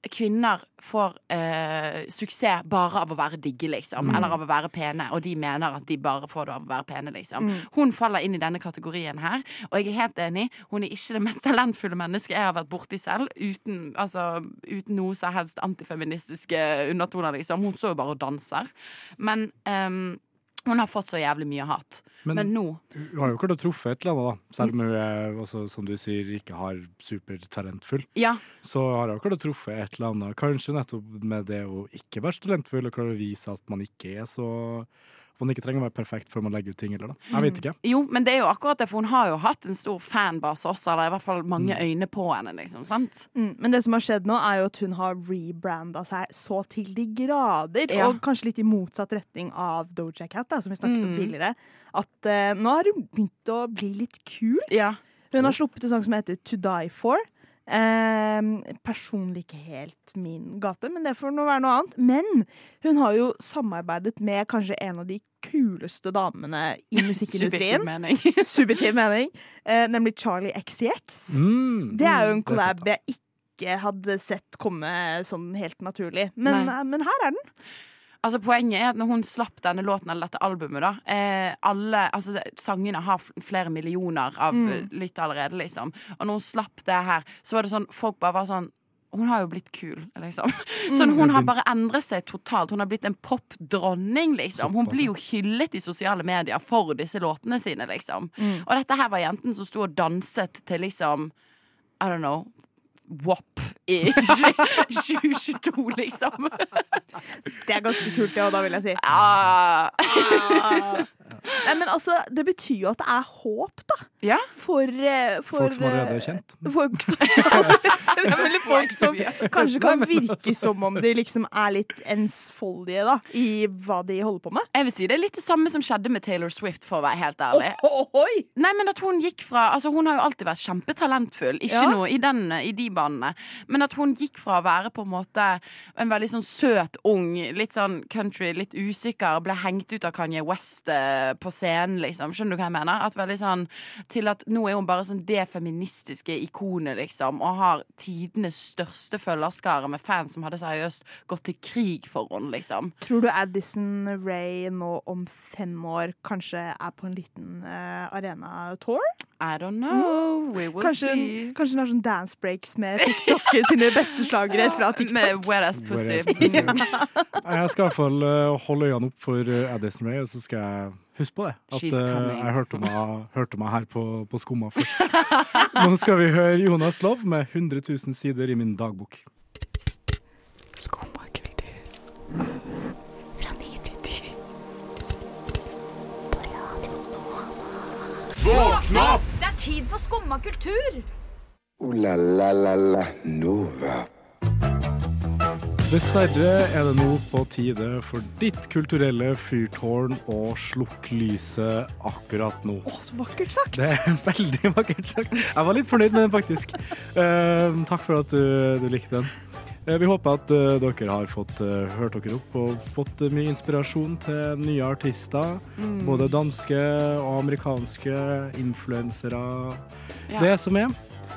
[SPEAKER 7] kvinner får eh, suksess bare av å være digge, liksom.
[SPEAKER 6] Mm.
[SPEAKER 7] Eller av å være pene. Og de mener at de bare får det av å være pene, liksom.
[SPEAKER 6] Mm.
[SPEAKER 7] Hun faller inn i denne kategorien her, og jeg er helt enig. Hun er ikke det mest talentfulle mennesket jeg har vært borti selv, uten, altså, uten noe som helst antifeministiske undertoner, liksom. Hun står jo bare og danser. Men ehm, hun har fått så jævlig mye hat.
[SPEAKER 3] Men-
[SPEAKER 7] Men, nå
[SPEAKER 3] Hun har jo klart å truffe et eller annet, da. Selv om hun er, også, som du sier, ikke har supertalentfull.
[SPEAKER 7] Ja.
[SPEAKER 3] Så har hun klart å truffe et eller annet. Kanskje nettopp med det å ikke være talentfull, og klare å vise at man ikke er så Man ikke trenger å være perfekt før man legger ut ting, eller da. Jeg vet ikke.
[SPEAKER 7] Jo, men det er jo akkurat det, for hun har jo hatt en stor fanbase også, eller i hvert fall mange øyne på henne, liksom. Sant?
[SPEAKER 6] Mm, men det som har skjedd nå, er jo at hun har rebranda seg så til de grader.
[SPEAKER 7] Ja.
[SPEAKER 6] Og kanskje litt i motsatt retning av Doja Cat, da, som vi snakket om
[SPEAKER 7] Mm.
[SPEAKER 6] tidligere. At uh, nå har hun begynt å bli litt kul.
[SPEAKER 7] Ja.
[SPEAKER 6] Hun har sluppet en sang som heter To Die For. Eh, personlig ikke helt min gate, men det får nå være noe annet. Men hun har jo samarbeidet med kanskje en av de kuleste damene i musikkindustrien.
[SPEAKER 7] Subjektiv mening.
[SPEAKER 6] Subjektiv mening. Eh, nemlig Charlie XCX.
[SPEAKER 3] Mm,
[SPEAKER 6] Det er jo en
[SPEAKER 3] fett,
[SPEAKER 6] collab jeg ikke hadde sett komme sånn helt naturlig. Men, eh, men her er den.
[SPEAKER 7] Altså Poenget er at når hun slapp denne låten eller dette albumet, da eh, alle, altså det, Sangene har flere millioner av
[SPEAKER 6] Mm.
[SPEAKER 7] mm. lytt allerede, liksom. Og når hun slapp det her, så var det sånn Folk bare var sånn hun har jo blitt kul, liksom. Sånn, hun har bare endret seg totalt. Hun har blitt en popdronning, liksom. Hun blir jo hyllet i sosiale medier for disse låtene sine, liksom.
[SPEAKER 6] Mm.
[SPEAKER 7] Og dette her var jenten som sto og danset til liksom I don't know WAP i 2022, liksom.
[SPEAKER 6] Det er ganske kult, det, òg, da vil jeg si.
[SPEAKER 7] Ah.
[SPEAKER 6] Nei, men altså, det betyr jo at det er håp, da.
[SPEAKER 7] Ja.
[SPEAKER 6] For, eh, for
[SPEAKER 3] Folk som allerede er
[SPEAKER 6] eh,
[SPEAKER 3] kjent.
[SPEAKER 6] Folk som, Eller folk som kanskje kan virke som om de liksom er litt ensfoldige da, i hva de holder på med.
[SPEAKER 7] Jeg vil si Det er litt det samme som skjedde med Taylor Swift, for å være helt ærlig.
[SPEAKER 6] Ohoi!
[SPEAKER 7] Nei, men at Hun gikk fra Altså hun har jo alltid vært kjempetalentfull, ikke
[SPEAKER 6] Ja.
[SPEAKER 7] noe i, den, i de banene. Men at hun gikk fra å være på en måte en veldig sånn søt, ung, litt sånn country, litt usikker, ble hengt ut av Kanye West eh, på scenen, liksom. Skjønner du hva jeg mener? At veldig sånn Til at nå er hun bare sånn det feministiske ikonet, liksom, og har tidenes største følgerskare med fans som hadde seriøst gått til krig for henne, liksom.
[SPEAKER 6] Tror du Addison Ray nå om fem år kanskje er på en liten uh, arena-tour?
[SPEAKER 7] I don't know. We will
[SPEAKER 6] Kanskje,
[SPEAKER 7] see.
[SPEAKER 6] kanskje hun har sånn dance breaks med TikTok sine beste slagere fra TikTok.
[SPEAKER 7] Med wet ass pussy.
[SPEAKER 3] Wet ass pussy. Jeg skal i hvert fall eh, holde øynene opp for eh, Addison Ray, og så skal jeg huske på det. At eh, jeg hørte meg, hørte meg her på, på Skumma først. Nå skal vi høre Jonas Love med 100 000 sider i min dagbok.
[SPEAKER 9] Våkne opp! Det er tid for skumma kultur!
[SPEAKER 2] Ooh la la la la Nova.
[SPEAKER 3] Dessverre er det nå på tide for ditt kulturelle fyrtårn å slukke lyset akkurat nå.
[SPEAKER 6] Å, så vakkert sagt!
[SPEAKER 3] Det er veldig vakkert sagt. Jeg var litt fornøyd med den, faktisk. Uh, takk for at du, du likte den. Eh, vi håper at eh, dere har fått eh, hørt dere opp og fått mye inspirasjon til nye artister.
[SPEAKER 7] Mm.
[SPEAKER 3] Både danske og amerikanske influensere.
[SPEAKER 7] Ja.
[SPEAKER 3] Det som er.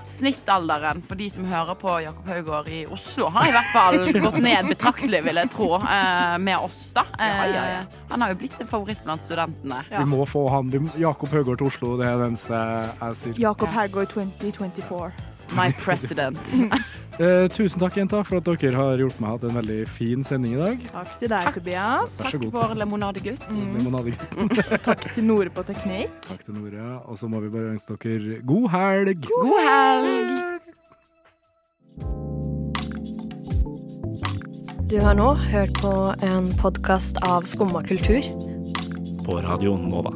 [SPEAKER 7] Snittalderen for de som hører på Jakob Haugård i Oslo, har i hvert fall gått ned betraktelig, vil jeg tro, eh, med oss, da.
[SPEAKER 6] Ja, ja, ja.
[SPEAKER 7] Eh, Han har jo blitt en favoritt blant studentene.
[SPEAKER 3] Vi må få han. Jakob Haugård til Oslo, det er det eneste jeg sier.
[SPEAKER 6] Jakob Haugård 2024.
[SPEAKER 7] My president.
[SPEAKER 3] Eh, tusen takk, jenter, for at dere har hjulpet meg å ha en veldig fin sending i dag.
[SPEAKER 6] Takk til deg, Tobias.
[SPEAKER 3] Takk, takk god.
[SPEAKER 7] Vår lemonadegutt.
[SPEAKER 3] Limonadegutten.
[SPEAKER 6] Takk til Nore på teknikk.
[SPEAKER 3] Takk til Nore. Og så må vi bare ønske dere god helg.
[SPEAKER 7] God helg!
[SPEAKER 12] Du har nå hørt på en podkast av Skumma kultur.
[SPEAKER 10] På radioen Nova.